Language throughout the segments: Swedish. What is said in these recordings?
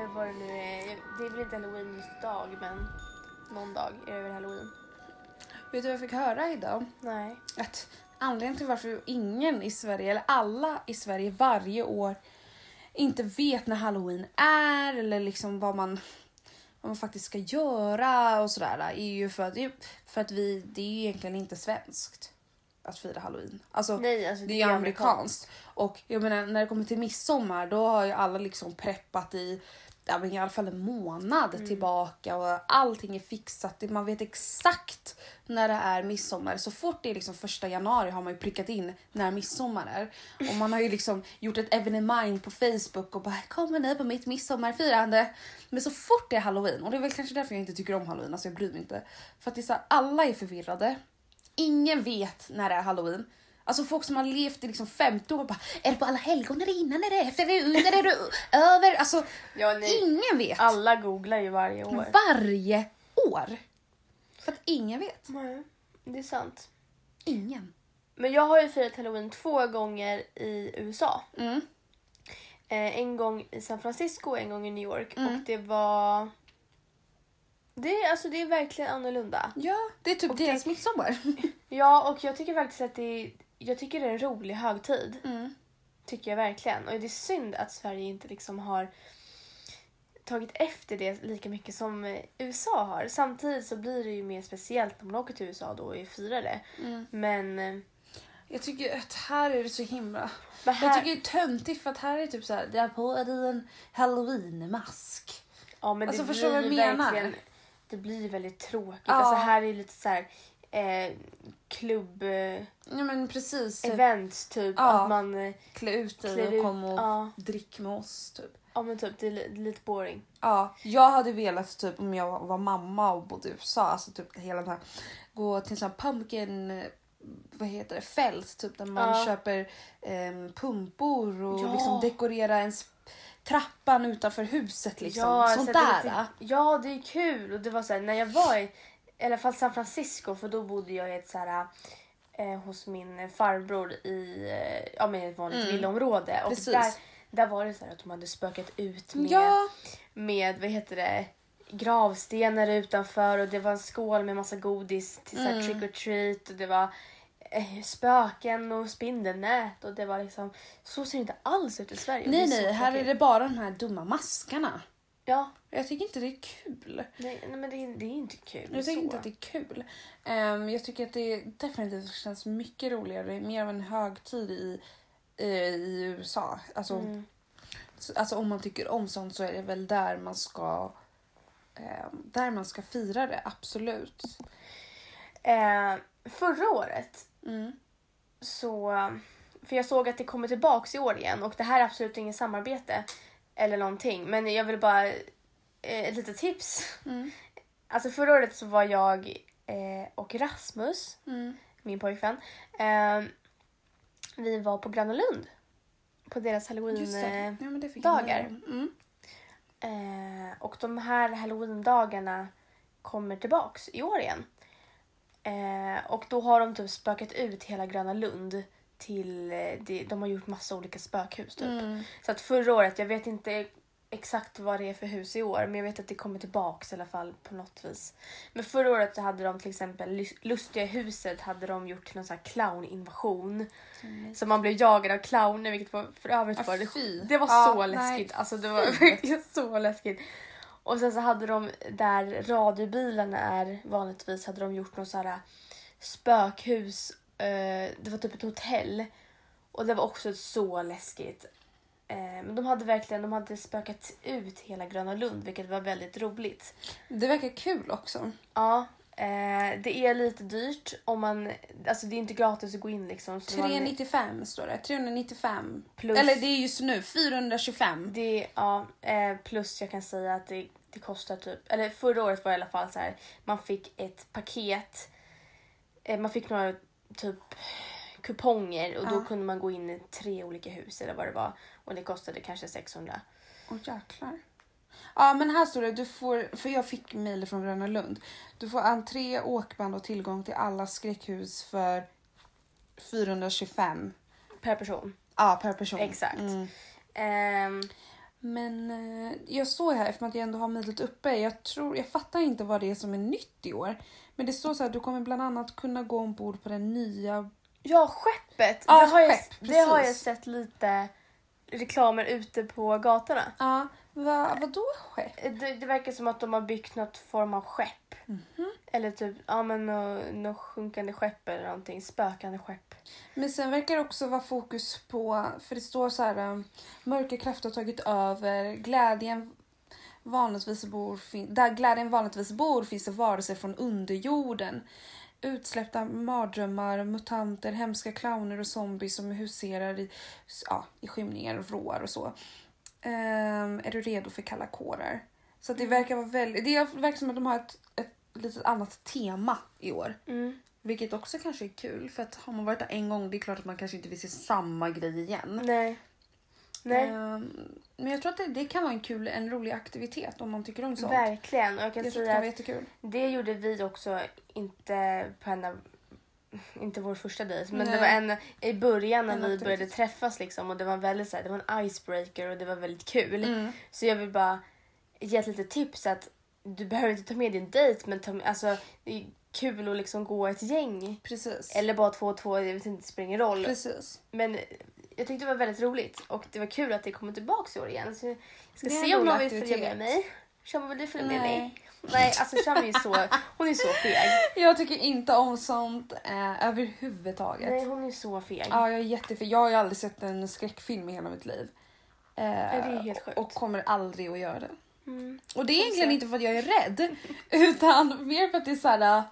eller vad det nu är. Det är väl inte halloween just idag men någon dag är det väl halloween. Vet du vad jag fick höra idag? Nej. Att anledningen till varför ingen i Sverige, eller alla i Sverige varje år inte vet när halloween är eller liksom vad man, vad man faktiskt ska göra och sådär är ju för att, för att vi, det är ju egentligen inte svenskt att fira halloween. Alltså, Nej, alltså det är ju amerikanskt. Och jag menar när det kommer till midsommar då har ju alla liksom preppat i ja, men i alla fall en månad Mm. tillbaka och allting är fixat. Man vet exakt när det är midsommar. Så fort det är liksom första januari har man ju prickat in när midsommar är. Och man har ju liksom gjort ett evenemang på Facebook och bara kommer ni på mitt midsommarfirande? Men så fort det är halloween och det är väl kanske därför jag inte tycker om halloween, alltså jag bryr mig inte. För att det är så här, alla är förvirrade. Ingen vet när det är halloween. Alltså folk som har levt i liksom 50 år bara, är det på alla helgon, är det innan, är det efter, är det under, är det över? Alltså Ja, ingen vet. Alla googlar ju varje år. Varje år. För att ingen vet. Nej, det är sant. Ingen. Men jag har ju firat halloween två gånger i USA. Mm. Eh, en gång i San Francisco och en gång i New York. Mm. Och det var... Det är, alltså, det är verkligen annorlunda. Ja, det är typ Och deras det- midsommar. Ja, och jag tycker faktiskt att det är, jag tycker det är en rolig högtid. Mm. Tycker jag verkligen. Och det är synd att Sverige inte liksom har tagit efter det lika mycket som USA har. Samtidigt så blir det ju mer speciellt när man åker till USA då och firar det. Mm. Men, eh, Jag tycker att här är det så himla... men Jag här, tycker det är töntigt för att här är det typ så här, är på dig en halloweenmask. ja, men alltså, det förstår blir jag menar? Det blir väldigt tråkigt. Ja. Alltså här är det lite så här eh, klubb Ja men precis. events typ. Ja. Att man eh, Klä ut dig och ut. kom och Ja, drick med oss typ. ja men typ det är li- det är lite boring. Ja, jag hade velat typ om jag var mamma och bodde i USA, alltså typ hela den här gå till en sån här pumpkin eh, vad heter det, fält typ där man Ja. köper em, pumpor och Ja. liksom dekorera ens trappan utanför huset liksom. Ja, Sånt så det där. är lite- ja, det är kul. Och det var så här, när jag var i, i alla fall San Francisco, för då bodde jag i ett så här, eh, hos min farbror i eh, ja, men ett vanligt Mm. villaområde. Och Precis. där, där var det så här att de hade spökat ut med, Ja, med vad heter det, gravstenar utanför och det var en skål med massa godis till Mm. trick or treat och det var eh, spöken och spindelnät och det var liksom så ser det inte alls ut i Sverige. nej nej, här är det bara de här dumma maskarna. Ja, Jag tycker inte det är kul. nej, nej men det, är- det är inte kul. Jag tycker så. inte att det är kul. Ehm, jag tycker att det definitivt känns mycket roligare. Mer av en högtid i, eh, i USA. Alltså, Mm. så- alltså om man tycker om sånt så är det väl där man ska ehm, där man ska fira det, absolut. Eh, förra året Mm. så... För jag såg att det kommer tillbaks i år igen och det här är absolut inget samarbete eller någonting. Men jag vill bara... Eh, ett litet tips. Mm. Alltså förra året så var jag eh, och Rasmus, Mm. min pojkvän, eh, vi var på Gröna Lund. På deras halloween... Just det. eh, Ja. Mm. Eh, och de här halloween-dagarna kommer tillbaks i år igen. Eh, och då har de typ spökat ut hela Gröna Lund till... Eh, det, de har gjort massa olika spökhus typ. Mm. Så att förra året, jag vet inte exakt vad det är för hus i år men jag vet att det kommer tillbaks i alla fall på något vis. Men förra året så hade de till exempel Lus- Lustiga huset hade de gjort till någon sån här clowninvasion. Mm. Så man blev jagad av clowner vilket var för övrigt Ah, var det, det var Ja, så nej, läskigt. Alltså det var verkligen så läskigt. Och sen så hade de där radiobilarna är vanligtvis hade de gjort något så här spökhus. Eh, det var typ ett hotell. Och det var också så läskigt. Eh, men de hade verkligen de hade spökat ut hela Gröna Lund vilket var väldigt roligt. Det verkar kul också. Ja, eh, det är lite dyrt om man, alltså det är inte gratis att gå in liksom. så man- 395 står det. 395. Plus- Eller det är just nu 425. Det, ja, plus jag kan säga att det, det kostar typ, eller förra året var det i alla fall så här, man fick ett paket, man fick några typ kuponger och då Ja. kunde man gå in i tre olika hus eller vad det var och det kostade kanske 600. Åh jäklar. Ja men här står det, du får, för jag fick mejl från Gröna Lund. Du får entré, åkband och tillgång till alla skräckhus för 425 Per person. ja, per person. Exakt. Mm. Ehm, Men eh, jag såg här, eftersom att jag ändå har mejlet uppe, jag, tror, jag fattar inte vad det är som är nytt i år. Men det står så här, du kommer bland annat kunna gå ombord på den nya... Ja, skeppet! Ja, det, har jag, skepp, det har jag sett lite reklamer ute på gatorna. Ja, va, vadå skepp? Det, det verkar som att de har byggt något form av skepp. Mhm. Eller typ ja, men något nå sjunkande skepp eller någonting. Spökande skepp. Men sen verkar det också vara fokus på, för det står så här, um, mörka krafter har tagit över, glädjen vanligtvis bor, där glädjen vanligtvis bor finns det varelser från underjorden. Utsläppta mardrömmar, mutanter, hemska clowner och zombies som huserar i, ja, i skymningar och vrår och så. Ehm, är du redo för kalla kårar? Så det verkar vara väldigt, det verkar som att de har ett, ett litet annat tema i år. Mm. Vilket också kanske är kul för att har man varit där en gång det är klart att man kanske inte vill se samma grej igen. Nej. Nej. Ehm, men jag tror att det, det kan vara en kul, en rolig aktivitet om man tycker om sånt. Verkligen. Och jag kan Jag säga att det gjorde vi också inte på en av inte vår första dejt men Nej. det var en i början när En vi aktivitet. började träffas liksom och det var väldigt så här, det var en icebreaker och det var väldigt kul. Mm. Så jag vill bara ge ett litet tips att du behöver inte ta med din dejt men ta med, alltså, det är kul att liksom gå ett gäng. Precis. Eller bara två och två, jag vet inte, det spelar ingen roll. Precis. Men jag tyckte det var väldigt roligt och det var kul att det kommer tillbaka i år igen. Så jag ska se om någon vill följa med mig. Shama vill du följa med mig? Nej, alltså Shama är så, hon är så feg. Jag tycker inte om sånt eh, överhuvudtaget. Nej, hon är så feg. Ja, jag är jättefel. Jag har ju aldrig sett en skräckfilm i hela mitt liv. Eh, det är helt sjukt. Och kommer aldrig att göra det. Mm. Och det är egentligen inte för att jag är rädd utan mer för att det är så här. äh,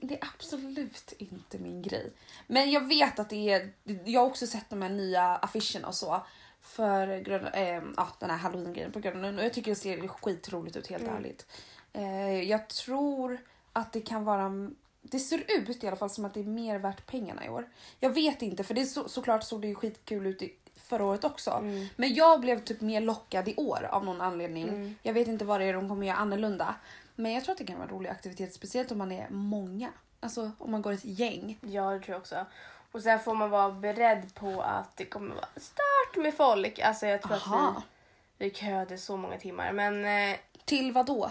Det är absolut inte min grej. Men jag vet att det är. Jag har också sett de här nya affischerna och så. För grön, eh, ja, den här halloween-grejen på Gröna och jag tycker det ser skitroligt ut helt Mm. ärligt. Eh, jag tror att det kan vara det ser ut i alla fall som att det är mer värt pengarna i år. Jag vet inte för det så, såklart såg det ju skitkul ut i förra året också. Mm. Men jag blev typ mer lockad i år av någon anledning. Mm. Jag vet inte vad det är de kommer göra annorlunda. Men jag tror att det kan vara en rolig aktivitet, speciellt om man är många. Alltså om man går ett gäng. Ja, det tror jag också. Och sen får man vara beredd på att det kommer vara stört med folk. Alltså jag tror Aha. att vi, vi köade så många timmar. Men eh, Till vad då?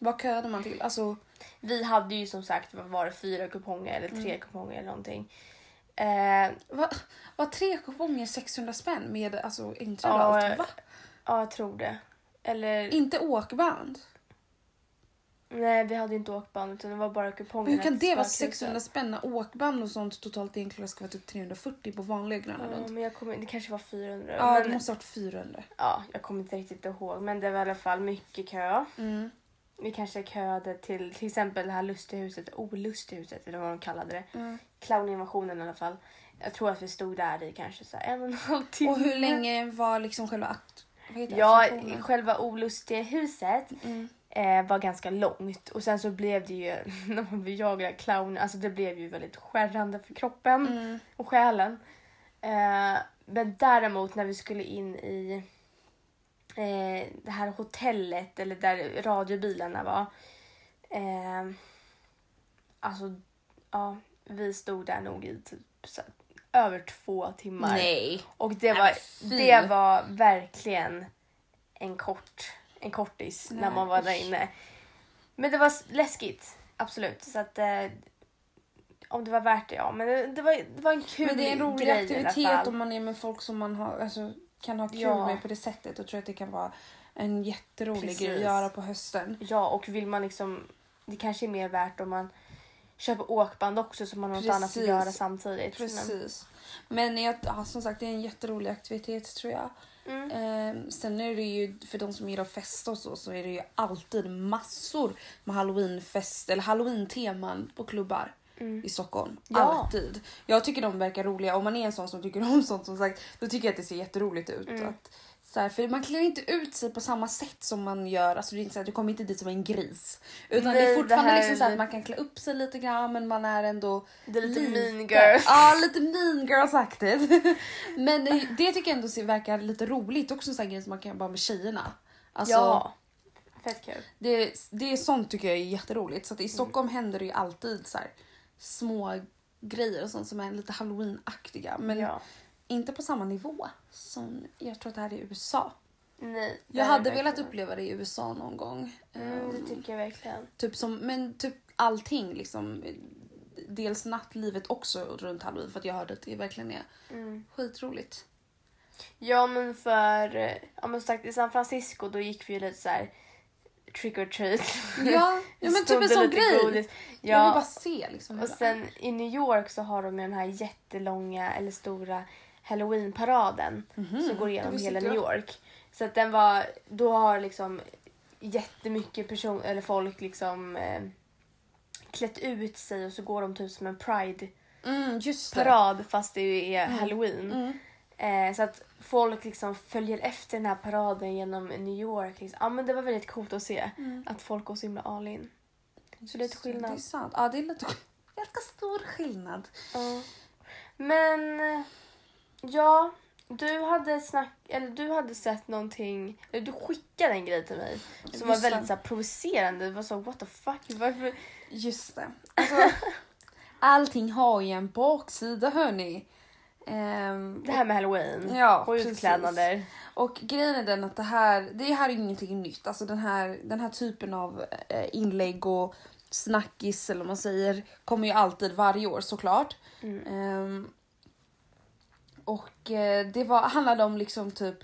Vad köade man till? Alltså, vi hade ju som sagt, vad var det, fyra kuponger eller tre Mm. kuponger eller någonting. Eh, vad, vad tre kuponger 600 spänn med alltså inträde och allt? Va? ja, jag tror det. Eller Inte åkband? Nej, vi hade ju inte åkband utan det var bara kupongerna. Men hur kan det vara spökhuset. 600 spänn när åkband och sånt totalt egentligen ska vara typ 340 på vanliga Gröna Ja, Lund? men jag kommer, det kanske var 400. Ja, men, det måste ha varit 400. ja, jag kommer inte riktigt ihåg. Men det var i alla fall mycket kö. Mm. Vi kanske köade till till exempel det här lustiga huset, olustiga huset eller vad de kallade det. Mm. Clowninvasionen i alla fall. Jag tror att vi stod där i kanske så en och en halv timme. Och hur länge var liksom själva akt... Ja, själva olustiga huset Mm. Eh, var ganska långt och sen så blev det ju när man bejagar clown, alltså det blev ju väldigt skärrande för kroppen Mm. och själen. Eh, men däremot när vi skulle in i eh, det här hotellet eller där radiobilarna var. Eh, alltså, ja, vi stod där nog i typ så, över två timmar. Nej. Och det Nej, var, fy. det var verkligen en kort en kortis när Nej, man var där inne. Men det var läskigt, absolut. Så att eh, om det var värt det, ja. Men det, det, var, det var en kul Men det är en rolig grej aktivitet om man är med folk som man har, alltså, kan ha kul Ja. med på det sättet. Och tror att det kan vara en jätterolig Precis. grej att göra på hösten. Ja, och vill man liksom... Det kanske är mer värt om man köper åkband också så man har något annat att Precis. göra samtidigt. Precis. Men jag, ja, som sagt, det är en jätterolig aktivitet tror jag. Mm. Ehm, sen är det ju, för de som gillar att festa och så, så är det ju alltid massor med halloweenfest eller halloween-teman på klubbar Mm. i Stockholm. Ja. Alltid. Jag tycker de verkar roliga. Om man är en sån som tycker om sånt som sagt, då tycker jag att det ser jätteroligt ut. Mm. Att, så här, för man klär inte ut sig på samma sätt som man gör. Alltså det är inte så att du kommer inte dit som en gris. Utan det Nej, är fortfarande det här liksom så att man kan klä upp sig lite grann men man är ändå Det är lite lite- mean girls. Ja, lite mean girls-aktigt. Men det, det tycker jag ändå ser- verkar lite roligt. Också en sån här grej som man kan bara med tjejerna. Alltså, ja. Fett kul. det, det är sånt tycker jag är jätteroligt. Så i Stockholm händer det ju alltid så här små grejer och sånt som är lite halloween-aktiga. Men ja. Inte på samma nivå som jag tror att det här är i USA. Nej. Jag hade velat uppleva det i USA någon gång. Mm, Ehm, det tycker jag verkligen. Typ som, men typ allting liksom. Dels nattlivet också runt halloween för att jag hörde att det verkligen är Mm. skitroligt. Ja men för, ja men sagt i San Francisco då gick vi ju lite så här trick or treat. Ja, ja men typ en sån grej. godis. Jag vill bara Ja, se liksom. och sen i New York så har de ju den här jättelånga eller stora halloweenparaden Mhm, som går igenom hela New. York. Så att den var, då har liksom jättemycket person, eller folk liksom eh, klätt ut sig och så går de typ som en pride-parad Mm, fast det är halloween. Mm. Eh, så att folk liksom följer efter den här paraden genom New York. Liksom. Ja, men det var väldigt coolt att se Mm. att folk går så himla all in. Så det är lite Just Det skillnad. är sant. Ja, det är lite ganska stor skillnad. Ja. Men ja, du hade snack, eller du hade sett någonting, eller du skickade en grej till mig som var väldigt så här, provocerande. Det var så what the fuck, varför? Just det. Alltså, allting har ju en baksida hörni. Ehm, Det här med halloween Ja, och precis. utklädnader. Och grejen är den att det här, det här är ingenting nytt. Alltså den här, den här typen av eh, inlägg och snackis eller vad man säger kommer ju alltid varje år såklart. Mm. Ehm, och eh, det var, handlade om liksom typ,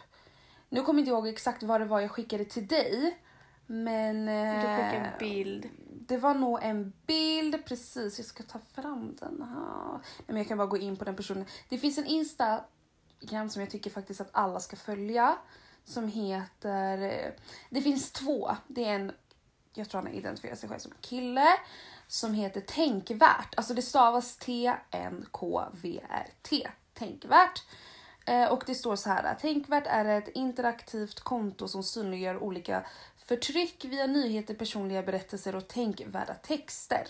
nu kommer jag inte ihåg exakt vad det var jag skickade till dig. Men Du skickade en eh, bild. det var nog en bild, precis. Jag ska ta fram den här. Nej, men jag kan bara gå in på den personen. Det finns en Instagram som jag tycker faktiskt att alla ska följa. Som heter... eh, Det finns två. Det är en, jag tror han har identifierat sig själv som kille. Som heter Tänkvärt. Alltså det stavas T-N-K-V-R-T. Tänkvärt. Eh, och det står så här. Tänkvärt är ett interaktivt konto som synliggör olika förtryck via nyheter, personliga berättelser och tänkvärda texter.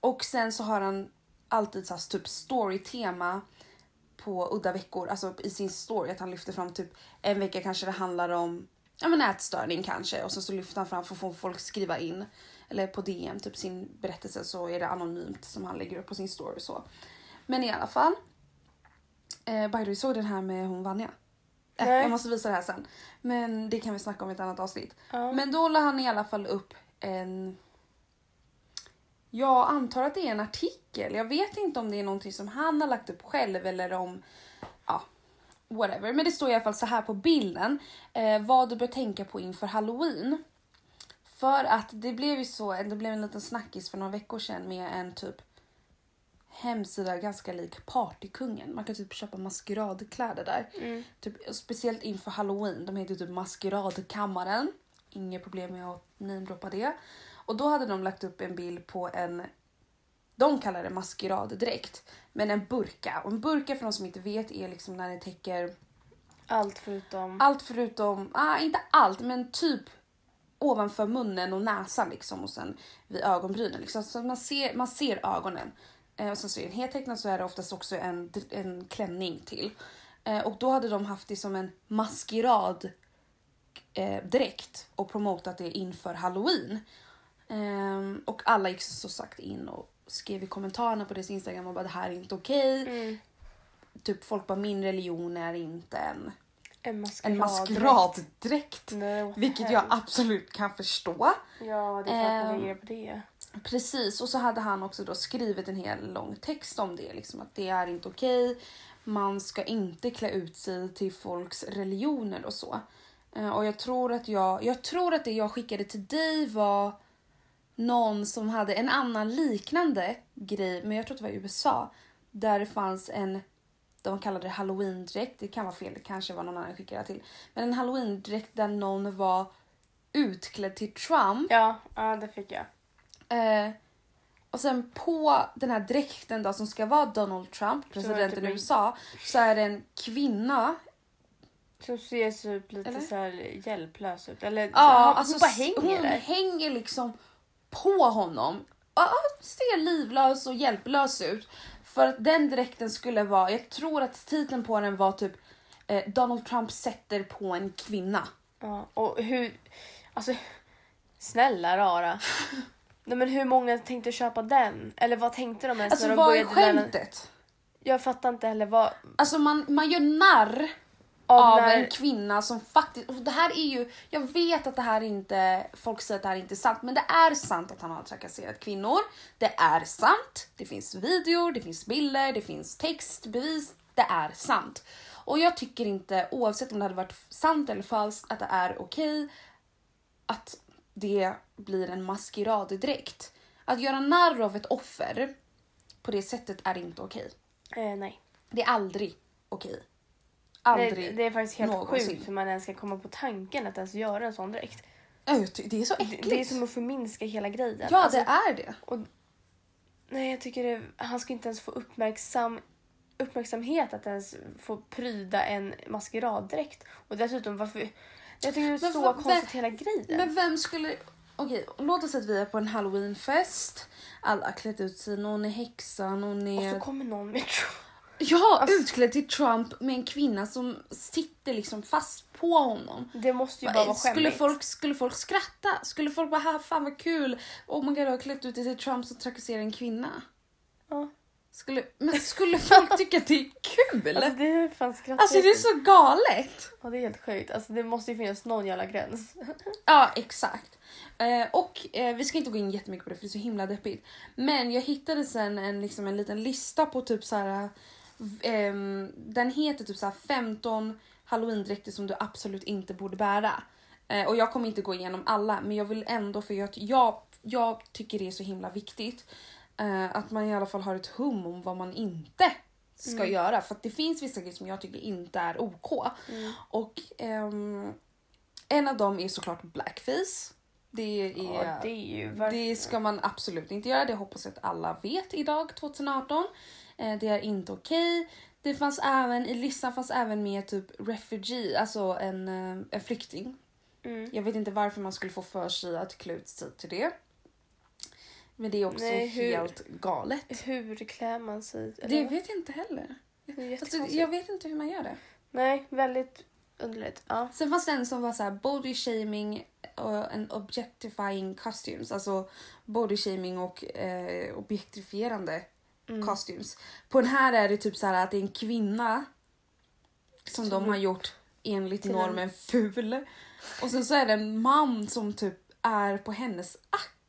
Och sen så har han alltid så här, typ storytema på udda veckor, alltså i sin story att han lyfter fram typ en vecka kanske det handlar om ja men ätstörning kanske och sen så lyfter han fram för att få folk skriva in eller på DM typ sin berättelse så är det anonymt som han lägger upp på sin story så. Men i alla fall. Eh, by the way, såg den här med hon Vanja? Eh, Nej. jag måste visa det här sen. Men det kan vi snacka om i ett annat avsnitt. Ja. Men då la han i alla fall upp en... Jag antar att det är en artikel. Jag vet inte om det är någonting som han har lagt upp själv eller om... Ja, whatever. Men det står i alla fall så här på bilden. Eh, vad du bör tänka på inför halloween. För att det blev ju så, det blev en liten snackis för några veckor sedan med en typ hemsida ganska lik Partykungen. Man kan typ köpa maskeradkläder där. Mm. Typ, speciellt inför halloween. De heter typ Maskeradkammaren. Inget problem med att namedroppa det. Och då hade de lagt upp en bild på en, de kallar det maskeraddräkt, men en burka. Och en burka för de som inte vet är liksom när det täcker Allt förutom... allt förutom, ah, inte allt men typ ovanför munnen och näsan liksom och sen vid ögonbrynen. Liksom. Så man ser, man ser ögonen. Eh, och sen så det en heltäcknad så är det oftast också en, en klänning till. Eh, och då hade de haft det som en maskerad eh, dräkt och promotat det inför halloween. Ehm, och alla gick så sagt in och skrev i kommentarerna på deras instagram och bara det här är inte okej. Mm. Typ folk bara min religion är inte en, En en maskerad. maskeraddräkt. Nej, vad Vilket jag absolut kan förstå. Ja, det är klart man Ehm, på det. Precis, och så hade han också då skrivit en hel lång text om det. Liksom att det är inte okej. Man ska inte klä ut sig till folks religioner och så. Eh, och jag tror att jag, jag tror att det jag skickade till dig var någon som hade en annan liknande grej, men jag tror att det var i USA. Där det fanns en, de kallade det halloween-dräkt, det kan vara fel, det kanske var någon annan jag skickade till. Men en halloween-dräkt där någon var utklädd till Trump. Ja, ja, det fick jag. Eh, och sen på den här dräkten då som ska vara Donald Trump, presidenten i USA, så är det en kvinna. Som ser typ lite Eller? så här hjälplös ut. Eller så, Ja, hon alltså bara hänger hon där. hänger liksom på honom. Ja, ser livlös och hjälplös ut. För att den dräkten skulle vara, jag tror att titeln på den var typ eh, Donald Trump sätter på en kvinna. Ja, och hur... Alltså, snälla rara. Nej, men hur många tänkte köpa den? Eller vad tänkte de ens Alltså när de vad är började lämna- skämtet? Jag fattar inte heller vad... Alltså man, man gör narr av när- en kvinna som faktiskt... Och det här är ju... Jag vet att det här inte... Folk säger att det här inte är sant, men det är sant att han har trakasserat kvinnor. Det är sant. Det finns videor, det finns bilder, det finns text, bevis. Det är sant. Och jag tycker inte, oavsett om det hade varit sant eller falskt, att det är okej att det blir en maskeraddräkt. Att göra narr av ett offer på det sättet är inte okej. Eh, nej. Det är aldrig okej. Aldrig. Det, det är faktiskt helt någonsin. sjukt hur man ens ska komma på tanken att ens göra en sån dräkt. Det är så Det, äckligt. det är som att förminska hela grejen. Ja, Alltså, det är det. Nej, jag tycker det, han ska inte ens få uppmärksam, uppmärksamhet att ens få pryda en maskeraddräkt. Och dessutom varför... Jag tycker det är Men så vad- konstigt hela grejen. Men vem skulle... Okej, låt oss säga att vi är på en halloweenfest. Alla har klätt ut sig. Någon är häxa, någon och är... så kommer någon med Ja, Alltså- utklädd till Trump med en kvinna som sitter liksom fast på honom. Det måste ju bara vara skulle, skämmigt. folk, skulle folk skratta? Skulle folk bara "Ha, fan vad kul? Oh my god, jag har klätt ut dig till Trump som trakasserar en kvinna. Ja. Skulle, men skulle folk tycka att det är kul? Alltså det är fan. Alltså det är så galet. Ja, det är helt sjukt. Alltså det måste ju finnas någon jävla gräns. Ja, exakt. Eh, och eh, vi ska inte gå in jättemycket på det för det är så himla deppigt. Men jag hittade sen en, liksom, en liten lista på typ så här. ehm, den heter typ så här 15 halloweendräkter som du absolut inte borde bära. Eh, och jag kommer inte gå igenom alla men jag vill ändå för jag, jag, jag tycker det är så himla viktigt. Eh, att man i alla fall har ett hum om vad man inte ska göra. För att det finns vissa grejer som jag tycker inte är OK. Och ehm, en av dem är såklart blackface. Det är, Ja, det är det ska man absolut inte göra. Det hoppas jag att alla vet idag 2018. Eh, det är inte okej. Det fanns även, i listan fanns även med typ refugee, alltså en, eh, en flykting. Mm. Jag vet inte varför man skulle få för sig att klä ut sig till det. Men det är också Nej, hur- helt galet. Hur klär man sig? Det vet jag inte heller. Alltså, jag vet inte hur man gör det. Nej, väldigt underligt. Ja. Sen fanns det en som var så här body shaming och en objectifying costumes. Alltså body shaming och eh, objektifierande Mm. costumes. På den här är det typ så här att det är en kvinna som de har gjort enligt normen ful. Och sen så är det en man som typ är på hennes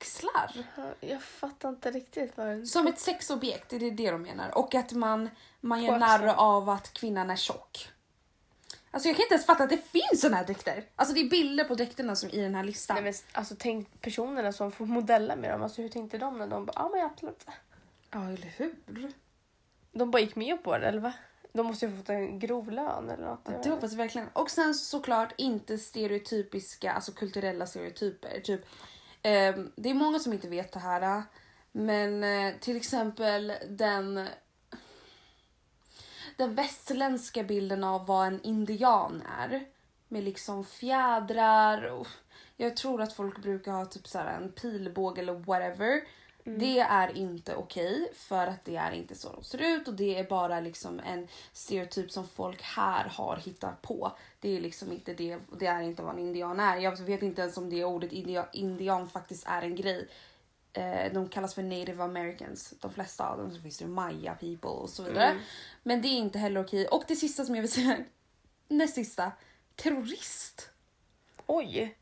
axlar. Jag fattar inte riktigt vad den... Som ett sexobjekt, det är det de menar. Och att man, man gör narr av att kvinnan är tjock. Alltså jag kan inte ens fatta att det finns såna här dräkter. Alltså det är bilder på dräkterna som i den här listan. Nej, men, alltså, tänk personerna som får modella med dem. Alltså, hur tänkte de när de bara, ja men absolut. Ja, eller hur? De bara gick med på det eller va? De måste ju ha fått en grov lön eller något. Ja, det hoppas jag verkligen. Och sen såklart inte stereotypiska, alltså kulturella stereotyper. Typ, Ehm, det är många som inte vet det här. Äh, men eh, till exempel den den västerländska bilden av vad en indian är. Med liksom fjädrar och jag tror att folk brukar ha typ så här en pilbåge eller whatever. Det är inte okej för att det är inte så de ser ut och det är bara liksom en stereotyp som folk här har hittat på. Det är liksom inte det, det är inte vad en indian är. Jag vet inte ens om det ordet indian, indian faktiskt är en grej. Eh, de kallas för native americans, de flesta av dem. Så finns det maya people och så vidare. Mm. Men det är inte heller okej. Och det sista som jag vill säga, näst sista, terrorist. Oj!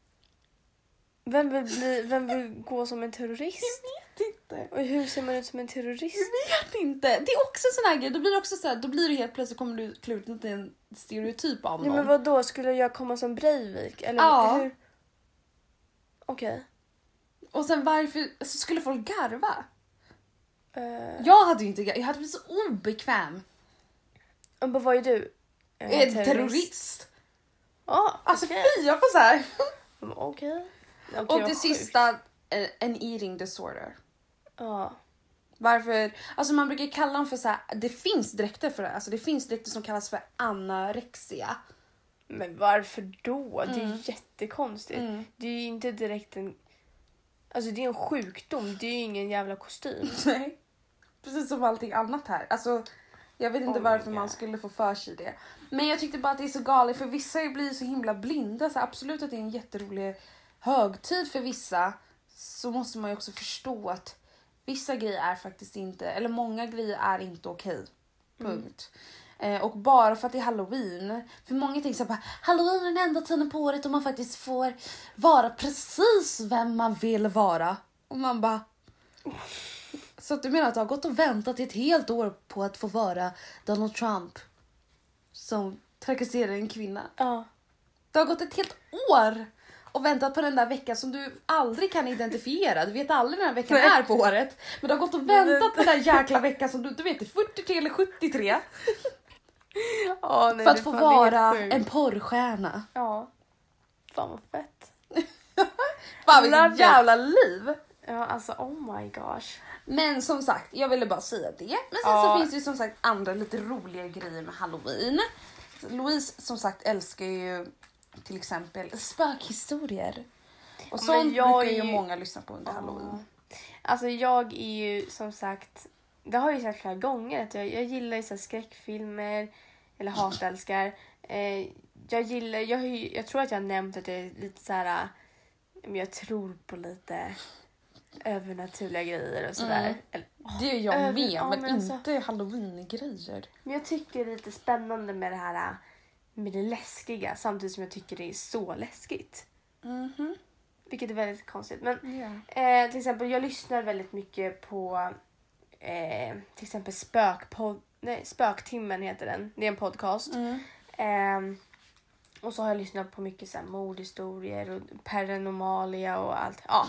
Vem vill, bli, vem vill gå som en terrorist? Jag inte. Och hur ser man ut som en terrorist? Jag vet inte. Det är också sån här grej. Då blir det också så här, då blir det helt plötsligt kommer du klä ut till en stereotyp av Ja, någon. men vad då skulle jag komma som Breivik? Eller Ja. hur? Okej. Och sen varför så skulle folk garva? Eh, Jag hade ju inte gar- jag hade blivit så obekväm. men vad är du? Eh, En terrorist. Ja, Alltså okej. fy, jag får så här. Men Okej. Okej, Och vad det sjukt. sista, eh, en eating disorder. Ja. Varför? Alltså man brukar kalla dem för så här, det finns dräkter för det. Alltså det finns dräkter som kallas för anorexia. Men varför då? Det är Mm. jättekonstigt. Mm. Det är ju inte direkt en... Alltså det är en sjukdom, det är ju ingen jävla kostym. Nej. Precis som allting annat här. Alltså, jag vet inte Oh varför man skulle få för sig det. Men jag tyckte bara att det är så galet för vissa blir så himla blinda. Så absolut att det är en jätterolig högtid för vissa. Så måste man ju också förstå att vissa grejer är faktiskt inte, eller många grejer är inte okej. Punkt. Eh, och bara för att det är halloween. För många tänker så här, bara, halloween är den enda tiden på året då man faktiskt får vara precis vem man vill vara. Och man bara... Så att du menar att du har gått och väntat i ett helt år på att få vara Donald Trump som trakasserar en kvinna? Ja. Det har gått ett helt år och väntat på den där veckan som du aldrig kan identifiera. Du vet aldrig när den veckan är på året. Men du har gått och väntat på den där jäkla veckan som du inte vet är 43 eller 73. Ja, nej, för att få vara en porrstjärna. Ja. Fan vad fett. Fan vilket jävla liv! Ja, alltså oh my gosh. Men som sagt, jag ville bara säga det. Men sen Ja. så finns det ju som sagt andra lite roliga grejer med halloween. Louise som sagt älskar ju till exempel spökhistorier. Och sånt brukar ju många lyssna på under halloween. Alltså jag är ju som sagt, det har jag ju sagt flera gånger att jag, jag gillar ju så skräckfilmer eller hatälskar. Eh, jag gillar, jag, jag tror att jag har nämnt att jag är lite så här, jag tror på lite övernaturliga grejer och sådär. Mm. Eller- Det är jag Över- med, ja, men, men alltså- inte halloween-grejer. Men jag tycker det är lite spännande med det här med det läskiga samtidigt som jag tycker det är så läskigt. Mhm. Vilket är väldigt konstigt. Men Ja. Eh, till exempel, jag lyssnar väldigt mycket på eh, till exempel Spökpod, nej, Spöktimmen heter den. Det är en podcast. Mm. Eh, och så har jag lyssnat på mycket så här, mordhistorier och paranormalia och allt. Ja,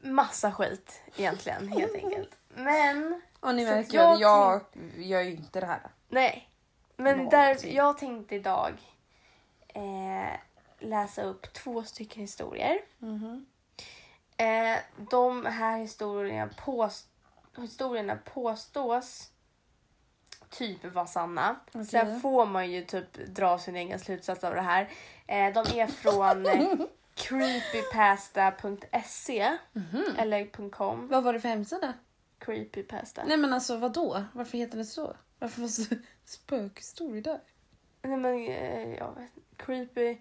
massa skit egentligen helt enkelt. Men Och ni märker jag jag gör ju inte det här. nej. Men Någonting. där, jag tänkte idag eh, läsa upp två stycken historier. Mhm. Eh, de här historierna, pås- historierna påstås typ vara sanna. Okej. Sen får man ju typ dra sin egen slutsats av det här. Eh, de är från creepypasta.se eller .com. Vad var det för hemsida? Creepypasta. Nej men alltså vad då? Varför heter det så? Varför var det där? Nej men eh, jag vet inte. Creepy...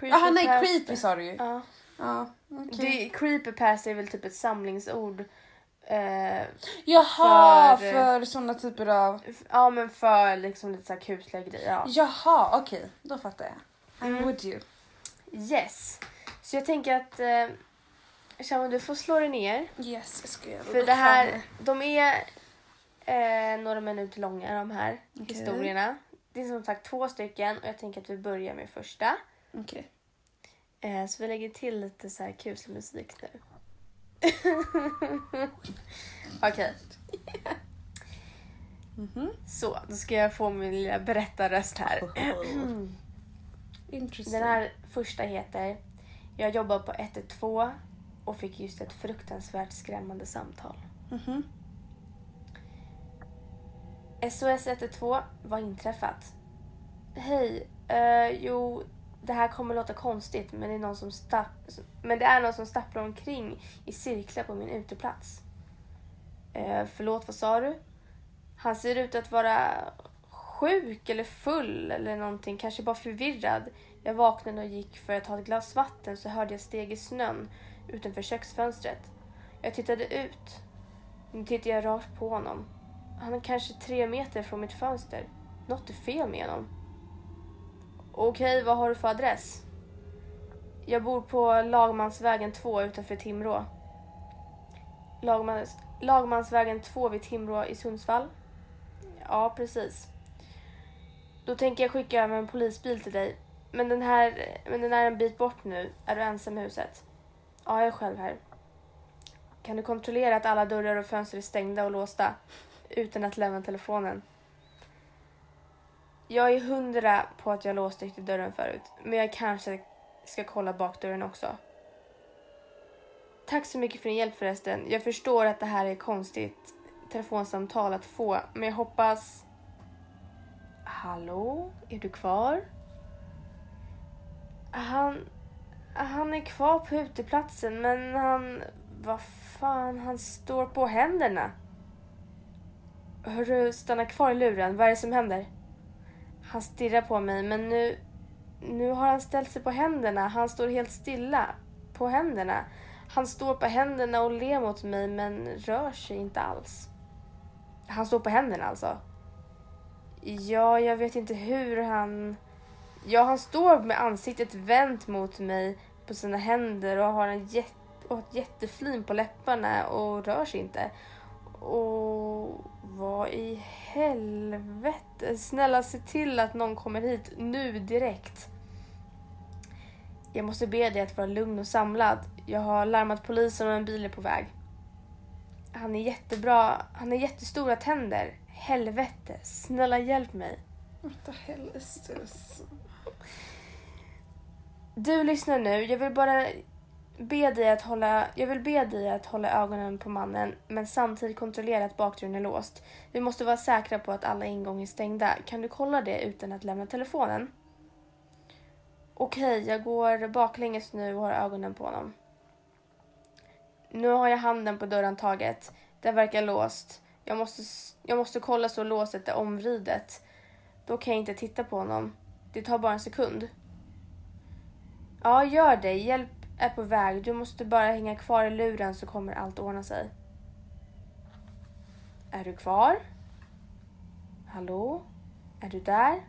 Jaha nej, creepy sa du ju. Ja. Ja, okej. Det, creepypasta är väl typ ett samlingsord. Eh, Jaha, för- för, såna typer av... ja men för liksom lite så här kusliga grejer. Ja. Jaha, okej. Då fattar jag. I'm Mm. with you. Yes. Så jag tänker att eh, Shaman, du får slå dig ner. Yes, jag ska göra För det här, de är eh, några minuter långa de här Okej. historierna. Det är som sagt två stycken och jag tänker att vi börjar med första. Okej. Eh, så vi lägger till lite så här kuslig musik nu. Okej, Mhm. så då ska jag få min lilla berättarröst här. Interesting. Den här första heter Jag jobbar på 112 och fick just ett fruktansvärt skrämmande samtal. Mhm. SOS 112, vad inträffat? Hej, uh, jo det här kommer låta konstigt men det är någon som stapp, men det är någon som stapplar omkring i cirklar på min uteplats. Uh, förlåt, vad sa du? Han ser ut att vara sjuk eller full eller någonting, kanske bara förvirrad. Jag vaknade och gick för att ta ett glas vatten så hörde jag steg i snön utanför köksfönstret. Jag tittade ut. Nu tittar jag rakt på honom. Han är kanske tre meter från mitt fönster. Något är fel med honom. Okej, vad har du för adress? Jag bor på Lagmansvägen 2 utanför Timrå. Lagmans, Lagmansvägen 2 vid Timrå i Sundsvall? Ja, precis. Då tänker jag skicka över en polisbil till dig. Men den här, men den är en bit bort nu. Är du ensam i huset? Ja, jag är själv här. Kan du kontrollera att alla dörrar och fönster är stängda och låsta utan att lämna telefonen? Jag är hundra på att jag låste till dörren förut, men jag kanske ska kolla bakdörren också. Tack så mycket för din hjälp förresten. Jag förstår att det här är ett konstigt telefonsamtal att få, men jag hoppas... Hallå? Är du kvar? Han... Han är kvar på uteplatsen, men han... Vad fan, han står på händerna. Hörru, stanna kvar i luren. Vad är det som händer? Han stirrar på mig, men nu... Nu har han ställt sig på händerna. Han står helt stilla. På händerna. Han står på händerna och ler mot mig, men rör sig inte alls. Han står på händerna alltså? Ja, jag vet inte hur han... Ja, han står med ansiktet vänt mot mig på sina händer och har en jätte, och ett jätteflin på läpparna och rör sig inte. Och vad i helvete? Snälla se till att någon kommer hit nu direkt. Jag måste be dig att vara lugn och samlad. Jag har larmat polisen och en bil är på väg. Han är jättebra. Han har jättestora tänder. Helvete, snälla hjälp mig. What the hell is this? Du lyssnar nu. Jag vill bara be dig att hålla, jag vill be dig att hålla ögonen på mannen men samtidigt kontrollera att bakdörren är låst. Vi måste vara säkra på att alla ingångar är stängda. Kan du kolla det utan att lämna telefonen? Okej, jag går baklänges nu och har ögonen på honom. Nu har jag handen på dörrhandtaget. Den verkar låst. Jag måste, jag måste kolla så låset är omvridet. Då kan jag inte titta på honom. Det tar bara en sekund. Ja, gör det. Hjälp är på väg. Du måste bara hänga kvar i luren så kommer allt ordna sig. Är du kvar? Hallå? Är du där?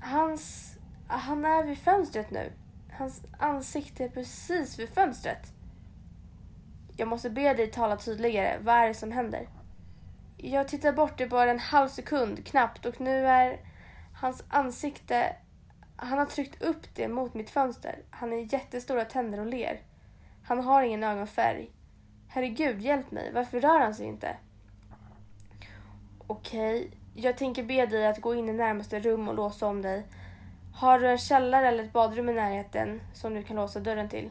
Hans... Han är vid fönstret nu. Hans ansikte är precis vid fönstret. Jag måste be dig tala tydligare. Vad är det som händer? Jag tittar bort i bara en halv sekund knappt och nu är hans ansikte han har tryckt upp det mot mitt fönster. Han har jättestora tänder och ler. Han har ingen ögonfärg. Herregud, hjälp mig. Varför rör han sig inte? Okej, jag tänker be dig att gå in i närmaste rum och låsa om dig. Har du en källare eller ett badrum i närheten som du kan låsa dörren till?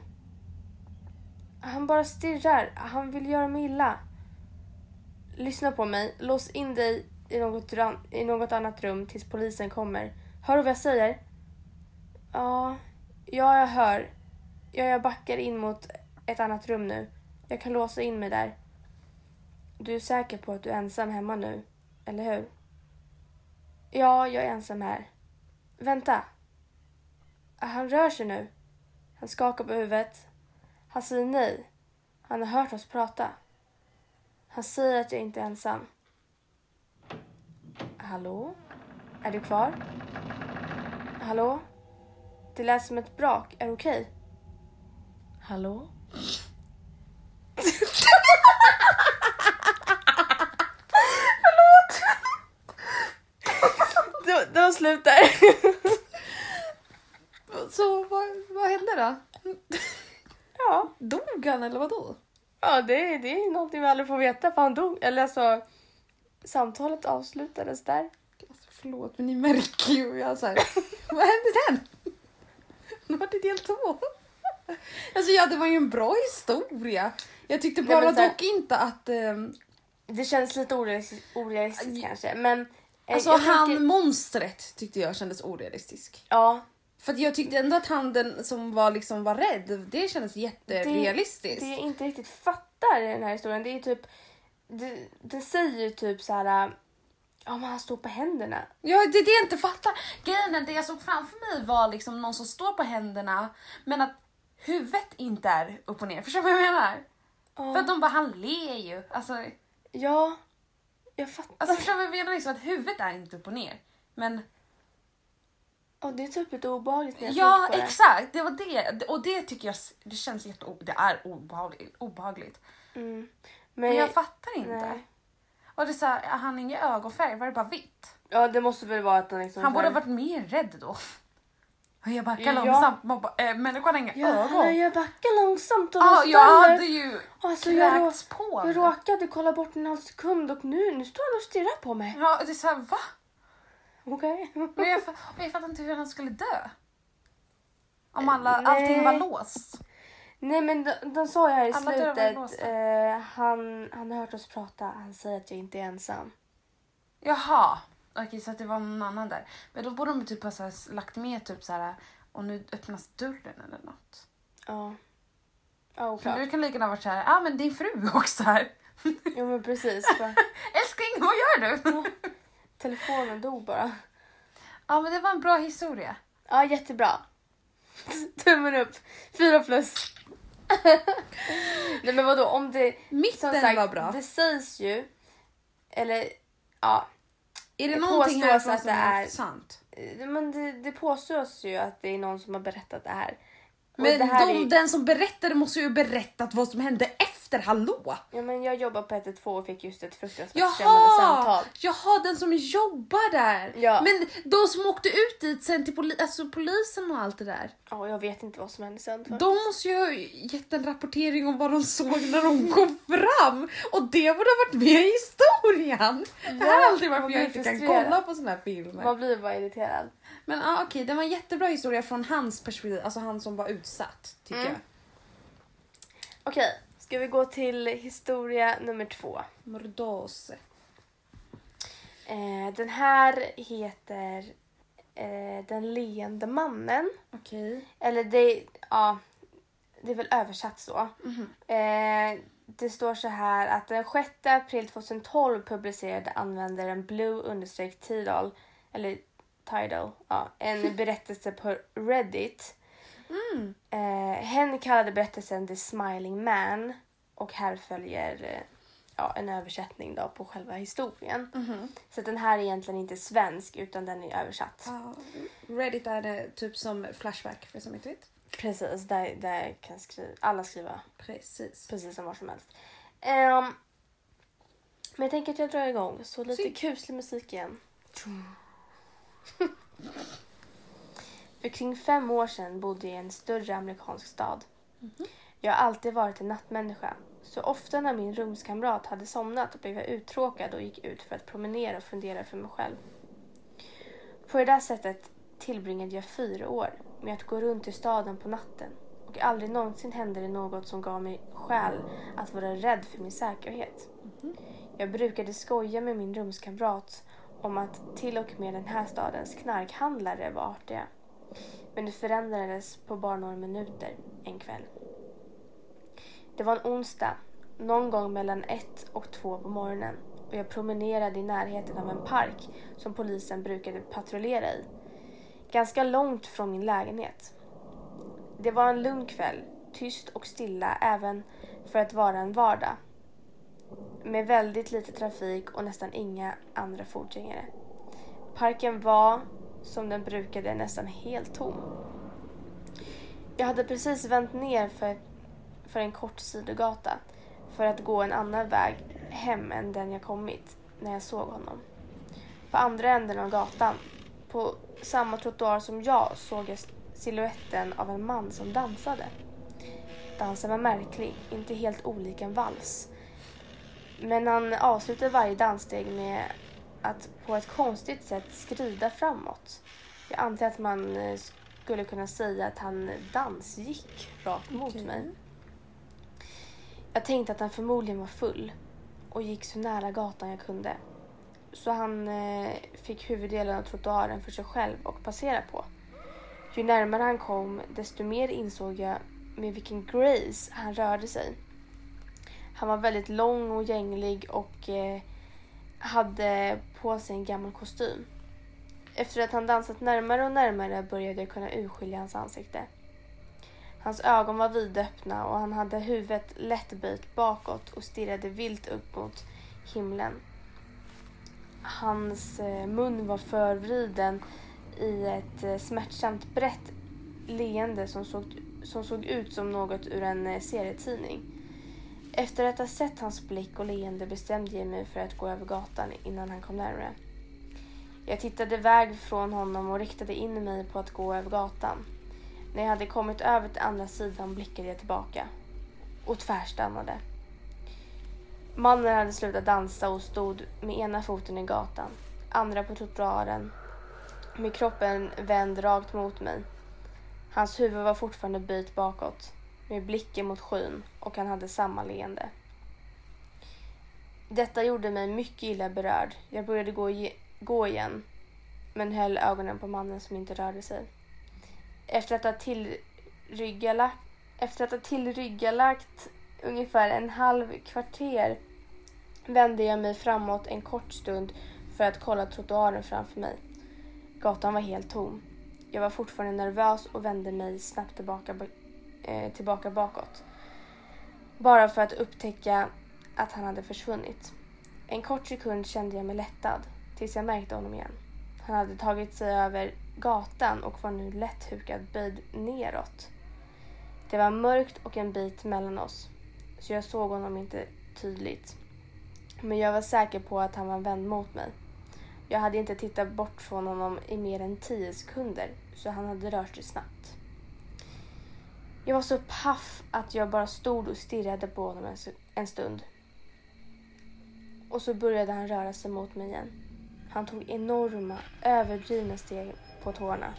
Han bara stirrar. Han vill göra mig illa. Lyssna på mig. Lås in dig i något, i något annat rum tills polisen kommer. Hör du vad jag säger? Ja, ja, jag hör. Ja, jag backar in mot ett annat rum nu. Jag kan låsa in mig där. Du är säker på att du är ensam hemma nu, eller hur? Ja, jag är ensam här. Vänta. Ah, han rör sig nu. Han skakar på huvudet. Han säger nej. Han har hört oss prata. Han säger att jag inte är ensam. Hallå? Är du kvar? Hallå? Det lät som ett brak. Är du okej? Hallå? Förlåt! det, det var slut där. Så vad, vad hände då? ja, Dog han eller vadå? ja det, det är någonting vi aldrig får veta för han dog. Eller alltså, samtalet avslutades där. Alltså, förlåt men ni märker ju. Jag så här, vad hände sen? Var det del två. Alltså ja, det var ju en bra historia. Jag tyckte Nej, bara här- dock inte att... ehm, Det känns lite orealistiskt, kanske. Men eh, alltså jag han, tänker- monstret tyckte jag kändes orealistisk. Ja, För att jag tyckte ändå att han den som var liksom var rädd, det kändes jätterealistiskt. Det jag inte riktigt fattar i den här historien det är typ... Det, det säger ju typ så här... Ja men han står på händerna. Ja, det är det jag inte fattar. Grejen är, det jag såg framför mig var liksom någon som står på händerna men att huvudet inte är upp och ner. Förstår du vad jag menar? Ja. För att de bara, han ler ju. Alltså, Ja, jag fattar. alltså förstår du vad jag menar? Liksom att huvudet är inte upp och ner. Men Ja, det är typ lite obehagligt när jag ja, tänker på det. exakt. Det var det. Och det tycker jag, det känns jätte, det är obehagligt. obehagligt. Mm. Men, Men jag fattar inte. nej. Och det är så här, han har ingen ögonfärg, var det bara vitt? Ja, det måste väl vara att han liksom... Han borde ha varit mer rädd då. Och jag backar Ja. långsamt. Man bara, äh, människan har inga Ja, ögon. jag backar långsamt och Ja, de jag hade ju Alltså, jag, rå... kräkts på. jag råkade kolla bort en halv sekund och nu, nu står han och stirrar på mig. Ja, det är såhär, va? Okej. Men jag, fa- och jag fattar inte hur han skulle dö. Om alla, allting var Nej. låst. Nej men de, de sa ju här i Alla slutet, eh, han, han har hört oss prata, han säger att jag inte är ensam. Jaha. Okej, så att det var någon annan där. Men då borde de typ ha så här lagt med typ så här och nu öppnas dörren eller något. Ja. Ja, För oklart. nu kan det lika gärna varit så här, ja ah, men din fru är också här. Jo men precis. Bara, Älskling, vad gör du? telefonen dog bara. Ja, men det var en bra historia. Ja, jättebra. Tummen upp. Fyra plus. Nej men vadå, om det... Som Mitten sagt, var bra. det sägs ju, eller ja, Är det Det någonting att som det är är- sant? Eh, Men det, det påstås ju att det är någon som har berättat det här. Men det här de, är den som berättade måste ju ha berättat vad som hände efter, hallå? Ja, men jag jobbar på 112 och fick just ett fruktansvärt skrämmande samtal. Jaha, den som jobbar där. Ja. Men de som åkte ut dit sen till poli- alltså polisen och allt det där. Ja, jag vet inte vad som hände sen. De måste ju ha gett en rapportering om vad de såg när de kom fram. Och det borde ha varit med i historien. det här är alltid varför jag inte kan kolla på såna här filmer. Man blir bara irriterad. Men ah, okej, det var en jättebra historia från hans perspektiv. Alltså han som var utsatt, tycker Mm. jag. Okej, ska vi gå till historia nummer två. Mordose. Eh, den här heter eh, Den leende mannen. Okej. Eller det, ja, det är väl översatt så. Mhm. Eh, det står så här att den 6 april 2012 publicerade användaren blue-tidal eller Tidal, ja, en berättelse på Reddit. Mm. Eh, hen kallade berättelsen The Smiling Man och här följer eh, ja, en översättning då på själva historien. Mhm. Så att den här är egentligen inte svensk utan den är översatt. Ja, Reddit är det typ som Flashback för som inte vet. Precis, där, där kan skriva, alla skriva Precis. precis som var som helst. Ehm, men jag tänker att jag drar igång, så lite Synd. kuslig musik igen. För kring fem år sedan bodde jag i en större amerikansk stad. Jag har alltid varit en nattmänniska. Så ofta när min rumskamrat hade somnat blev jag uttråkad och gick ut för att promenera och fundera för mig själv. På det där sättet tillbringade jag fyra år med att gå runt i staden på natten och aldrig någonsin hände det något som gav mig skäl att vara rädd för min säkerhet. Jag brukade skoja med min rumskamrat om att till och med den här stadens knarkhandlare var artiga. Men det förändrades på bara några minuter en kväll. Det var en onsdag, någon gång mellan ett och två på morgonen och jag promenerade i närheten av en park som polisen brukade patrullera i. Ganska långt från min lägenhet. Det var en lugn kväll, tyst och stilla även för att vara en vardag. Med väldigt lite trafik och nästan inga andra fotgängare. Parken var, som den brukade, nästan helt tom. Jag hade precis vänt ner för, för en kort sidogata för att gå en annan väg hem än den jag kommit när jag såg honom. På andra änden av gatan, på samma trottoar som jag, såg jag siluetten av en man som dansade. Dansen var märklig, inte helt olik en vals. Men han avslutade varje danssteg med att på ett konstigt sätt skrida framåt. Jag antar att man eh, skulle kunna säga att han dansgick rakt mot mig. Jag tänkte att han förmodligen var full och gick så nära gatan jag kunde. Så han eh, fick huvuddelen av trottoaren för sig själv och passera på. Ju närmare han kom, desto mer insåg jag med vilken grace han rörde sig. Han var väldigt lång och gänglig och eh, hade på sig en gammal kostym. Efter att han dansat närmare och närmare började jag kunna urskilja hans ansikte. Hans ögon var vidöppna och han hade huvudet lätt böjt bakåt och stirrade vilt upp mot himlen. Hans eh, mun var förvriden i ett eh, smärtsamt brett leende som såg, som såg ut som något ur en eh, serietidning. Efter att ha sett hans blick och leende bestämde jag mig för att gå över gatan innan han kom närmare. Jag tittade iväg från honom och riktade in mig på att gå över gatan. När jag hade kommit över till andra sidan blickade jag tillbaka och tvärstannade. Mannen hade slutat dansa och stod med ena foten i gatan, andra på trottoaren med kroppen vänd rakt mot mig. Hans huvud var fortfarande böjt bakåt med blicken mot skyn och han hade samma leende. Detta gjorde mig mycket illa berörd. Jag började gå, gå igen men höll ögonen på mannen som inte rörde sig. Efter att ha tillryggalagt, efter att ha tillryggalagt ungefär en halv kvarter vände jag mig framåt en kort stund för att kolla trottoaren framför mig. Gatan var helt tom. Jag var fortfarande nervös och vände mig snabbt tillbaka, eh, tillbaka bakåt. Bara för att upptäcka att han hade försvunnit. En kort sekund kände jag mig lättad. tills jag märkte honom igen. Han hade tagit sig över gatan och var nu lätt hukad böjd neråt. Det var mörkt och en bit mellan oss, så jag såg honom inte tydligt. Men jag var säker på att han var vänd mot mig. Jag hade inte tittat bort från honom i mer än tio sekunder, så han hade rört sig snabbt. Jag var så paff att jag bara stod och stirrade på honom en, stund. Och så började han röra sig mot mig igen. Han tog enorma, överdrivna steg på tårna.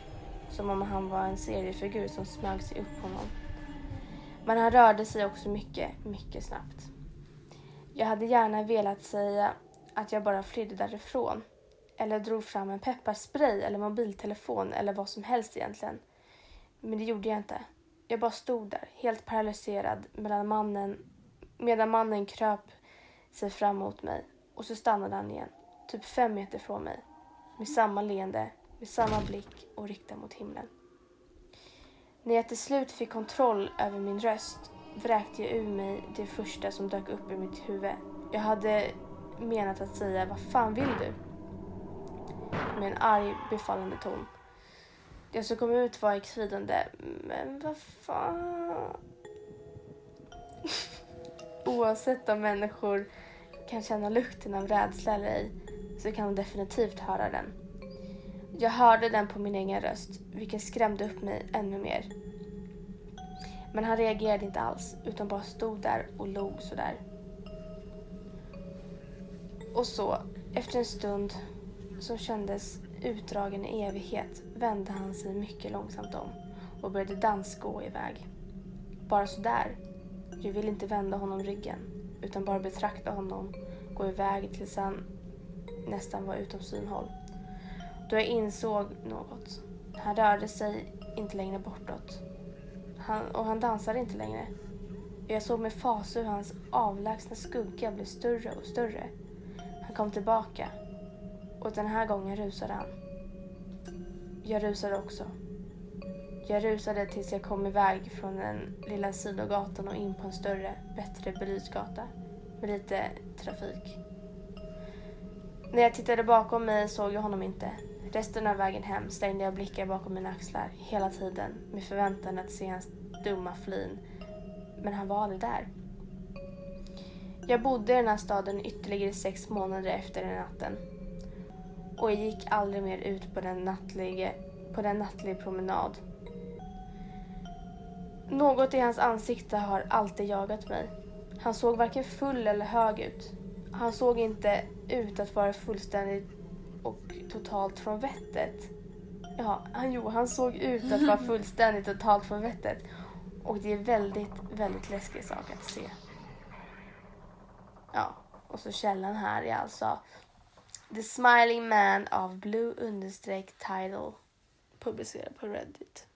Som om han var en seriefigur som smög sig upp på honom. Men han rörde sig också mycket, mycket snabbt. Jag hade gärna velat säga att jag bara flydde därifrån. Eller drog fram en pepparspray eller mobiltelefon eller vad som helst egentligen. Men det gjorde jag inte. Jag bara stod där, helt paralyserad medan mannen, medan mannen kröp sig fram mot mig. Och så stannade han igen, typ fem meter från mig. Med samma leende, med samma blick och riktad mot himlen. När jag till slut fick kontroll över min röst vräkte jag ur mig det första som dök upp i mitt huvud. Jag hade menat att säga vad fan vill du? Med en arg befallande ton. Det som kom ut var ett men vad fan. Oavsett om människor kan känna lukten av rädsla eller ej så kan de definitivt höra den. Jag hörde den på min egen röst, vilket skrämde upp mig ännu mer. Men han reagerade inte alls, utan bara stod där och log sådär. Och så, efter en stund som kändes utdragen i evighet vände han sig mycket långsamt om och började dansgå iväg. Bara sådär. Jag ville inte vända honom ryggen, utan bara betrakta honom gå iväg tills han nästan var utom synhåll. Då jag insåg något. Han rörde sig inte längre bortåt. Han, och han dansade inte längre. Jag såg med fasa hur hans avlägsna skugga blev större och större. Han kom tillbaka. Och den här gången rusade han. Jag rusade också. Jag rusade tills jag kom iväg från den lilla sidogatan och in på en större, bättre belyst gata med lite trafik. När jag tittade bakom mig såg jag honom inte. Resten av vägen hem slängde jag blickar bakom mina axlar hela tiden med förväntan att se hans dumma flin. Men han var aldrig där. Jag bodde i den här staden ytterligare sex månader efter den natten. Och jag gick aldrig mer ut på den nattliga, på den nattliga promenad. Något i hans ansikte har alltid jagat mig. Han såg varken full eller hög ut. Han såg inte ut att vara fullständigt och totalt från vettet. Ja, han, jo, han såg ut att vara fullständigt totalt från vettet. Och det är väldigt, väldigt läskig sak att se. Ja, och så källan här är alltså The Smiling Man av Blue understreck title. Publicerad på Reddit.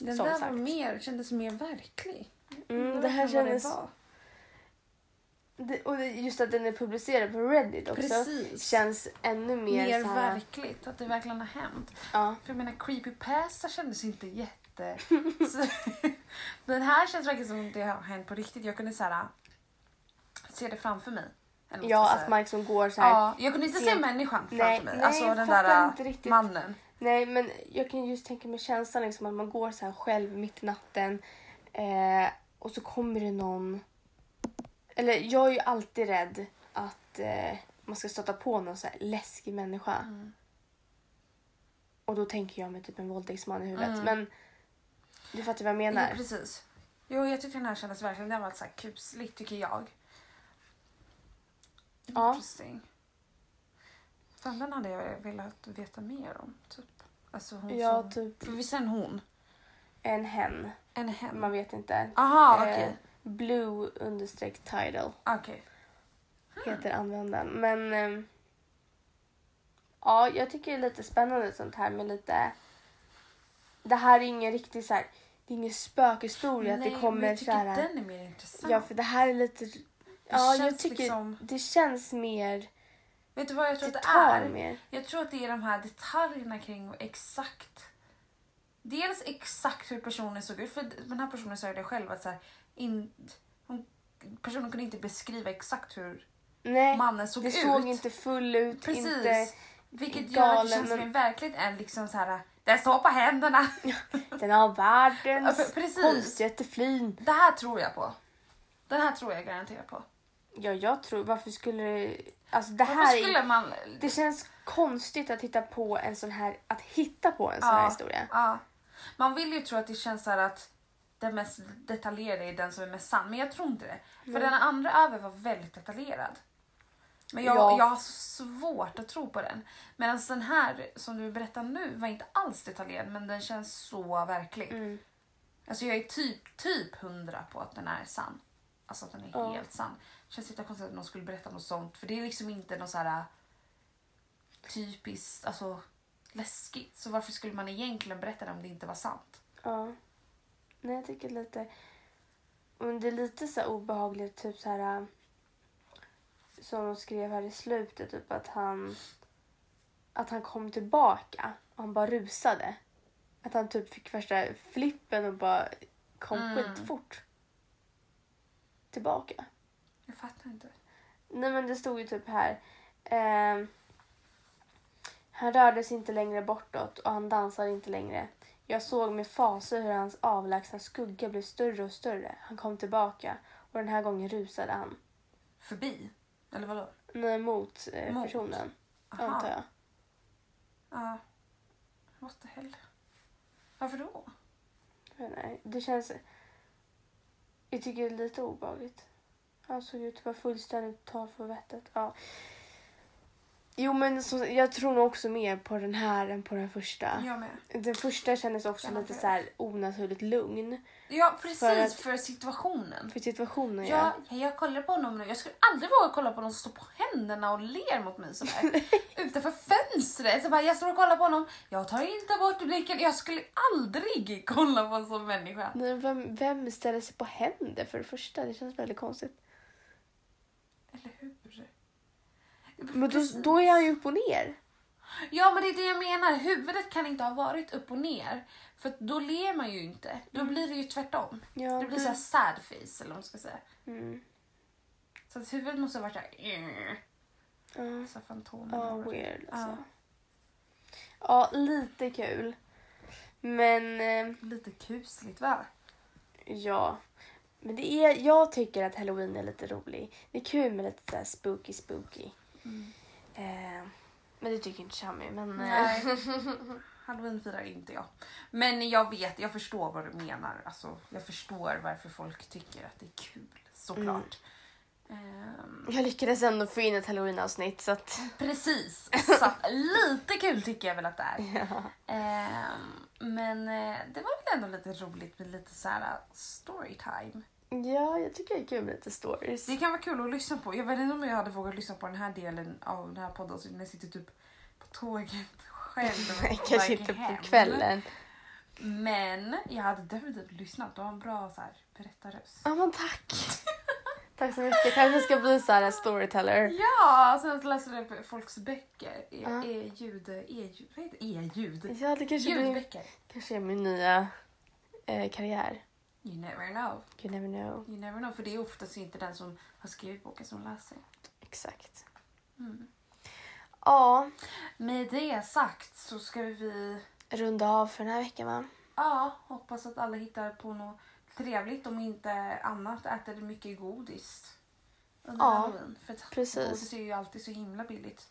Den Som där var sagt. mer, kändes mer verklig. Mm, var det här kändes... var. Det, och just att den är publicerad på Reddit också Precis. känns ännu mer, Mer här, verkligt, att det verkligen har hänt. Ja. För jag menar, creepypasta kändes inte jätte... så, den här känns verkligen som det har hänt på riktigt. Jag kunde så här, se det framför mig. Ja, att man liksom går så här. Ja, jag kunde inte se se- människan framför Nej, mig. nej, alltså jag den där inte riktigt. mannen. Nej, men jag kan just tänka mig känslan liksom att man går så här själv mitt i natten eh, och så kommer det någon. Eller jag är ju alltid rädd att eh, man ska stöta på någon så här läskig människa. Mm. Och då tänker jag mig typ en våldtäktsman i huvudet. Mm. Men du fattar vad jag menar? Ja, precis. Jo, jag tyckte den här kändes verkligen, den var så här kuslig tycker jag. Ja. Interesting. Fan, den hade jag velat veta mer om. Typ. Alltså hon Ja, som... typ För visst är en hon? en hen. En hen? Man vet inte. Aha, Eh, okej. Blue understreck title Okej. heter användaren. Men eh, ja, jag tycker det är lite spännande sånt här med lite. Det här är ingen riktig så här. Det är ingen spökhistoria att Nej, det men kommer jag så tycker här. den är mer intressant. Ja, för det här är lite. Ja, jag tycker liksom- det känns mer. Vet du vad jag tror Det att det är? mer. Jag tror att det är de här detaljerna kring exakt... Dels exakt hur personen såg ut. För den här personen sa ju det själv att så här, in, hon, personen kunde inte beskriva exakt hur Nej, mannen såg det ut. såg inte full ut. Precis. Inte, Vilket gör att det galen, känns som men- en verklighet är liksom så här. Den står på händerna. den har Ja, världens konstigaste flin. Det här tror jag på. Den här tror jag garanterat på. Ja, jag tror, varför skulle det... Alltså det här Varför är, skulle man... Det känns konstigt att hitta på en sån här, att hitta på en sån här historia. Ja. Man vill ju tro att det känns så här att den mest detaljerade är den som är mest sann, men jag tror inte det. För den andra över var väldigt detaljerad. Men jag, Ja. jag har så svårt att tro på den. Medan den här som du berättar nu var inte alls detaljerad men den känns så verklig. Mm. Alltså jag är typ, typ hundra på att den är sann. Alltså att den är Ja. helt sann. Känns inte konstigt att någon skulle berätta något sånt för det är liksom inte något så här typiskt, alltså läskigt. Så varför skulle man egentligen berätta det om det inte var sant? Ja. Nej, jag tycker lite... Men det är lite så obehagligt, typ så här... äh, Som de skrev här i slutet, typ att han... Att han kom tillbaka och han bara rusade. Att han typ fick värsta flippen och bara kom Mm. skitfort. Tillbaka. Jag fattar inte. Nej men det stod ju typ här. ehm, han rörde sig inte längre bortåt och han dansade inte längre. Jag såg med fasa hur hans avlägsna skugga blev större och större. Han kom tillbaka och den här gången rusade han. Förbi? Eller vadå? Nej, mot, eh, Mot? personen, Aha. antar jag. Ja. What the hell? Varför då? Inte, det känns... Jag tycker det är lite obehagligt. Han såg ut att vara fullständigt tal för vettet. Ja. Jo men så, jag tror nog också mer på den här än på den första. Jag med. Den första kändes också lite så här onaturligt lugn Ja precis, För för, att- situationen. för situationen. Ja, jag kollar på honom nu. Jag skulle aldrig våga kolla på någon som står på händerna och ler mot mig sådär. Utanför fönstret. Så bara, jag står och kollar på honom. Jag tar inte bort blicken. Jag skulle aldrig kolla på en sån människa. Men vem, vem ställer sig på händer för det första? Det känns väldigt konstigt. Eller hur? Men då, då är han ju upp och ner. Ja men det är det jag menar. Huvudet kan inte ha varit upp och ner. För då ler man ju inte. Då blir det ju tvärtom. Ja, Det blir så här sad face eller vad man ska säga. Mm. Så att huvudet måste ha varit såhär... Ja, Så här fantom. ja, weird alltså. Ja. Ja, lite kul. Men eh, Lite kusligt va? ja. Men det är, jag tycker att halloween är lite rolig. Det är kul med lite så här spooky spooky. Mm. Eh, men det tycker inte Shami. Men, eh, Nej. Halloween firar inte jag. Men jag vet, jag förstår vad du menar. Alltså, jag förstår varför folk tycker att det är kul, såklart. Ehm, jag lyckades ändå få in ett halloween-avsnitt så att... precis, så att lite kul tycker jag väl att det är. Ja. Ehm, men eh, det var väl ändå lite roligt med lite så här storytime. Ja, jag tycker det är kul med lite stories. Det kan vara kul att lyssna på. Jag vet inte om jag hade vågat lyssna på den här delen av den här podden så när jag sitter typ på tåget själv. Kanske inte på kvällen. Men jag hade definitivt lyssnat. Du har en bra så här, berättarröst. Ja, men tack. tack så mycket. Kanske ska bli så här storyteller. Ja, sen läser jag folks böcker. E- Ja. E-ljud, e-ljud? E-ljud? Ja, det kanske blir Ljudböcker. kanske är min nya eh, karriär. You never know. You never know. You never know. För det är oftast inte den som har skrivit boken som läser. Exakt. Mm. Ja, Med det sagt så ska vi runda av för den här veckan va? ja, hoppas att alla hittar på något trevligt. Om inte annat äter mycket godis under Ja, halloween. För att precis. godis är ju alltid så himla billigt.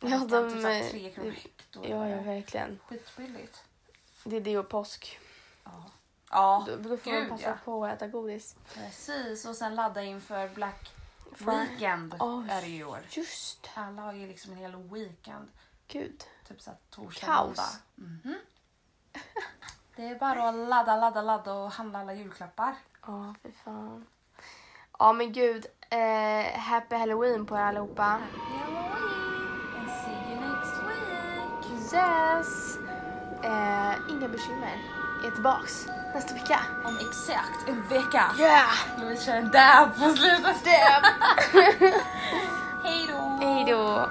Ja, Typ de, eh, tre kronor hekto. Ja, ja, verkligen. Skitbilligt. Det är det och påsk. Ja. Ja, Då, då får gud, man passa ja. på att äta godis. precis. Och sen ladda inför Black För- Weekend Oj. är det i år. Just Alla har ju liksom en hel weekend. gud. Typ såhär torsdag, Kaos. måndag. Mhm. Det är bara att ladda, ladda, ladda och handla alla julklappar. Ja, för fan. Ja, men gud. Eh, happy halloween på er allihopa. Halloween and see you next week! Yes! Eh, inga bekymmer. Jag är tillbaks Nästa vecka. Om exakt en vecka. Ja! Yeah. Nu vi köra en dab på slutet. Dab! Hej då! Hej då!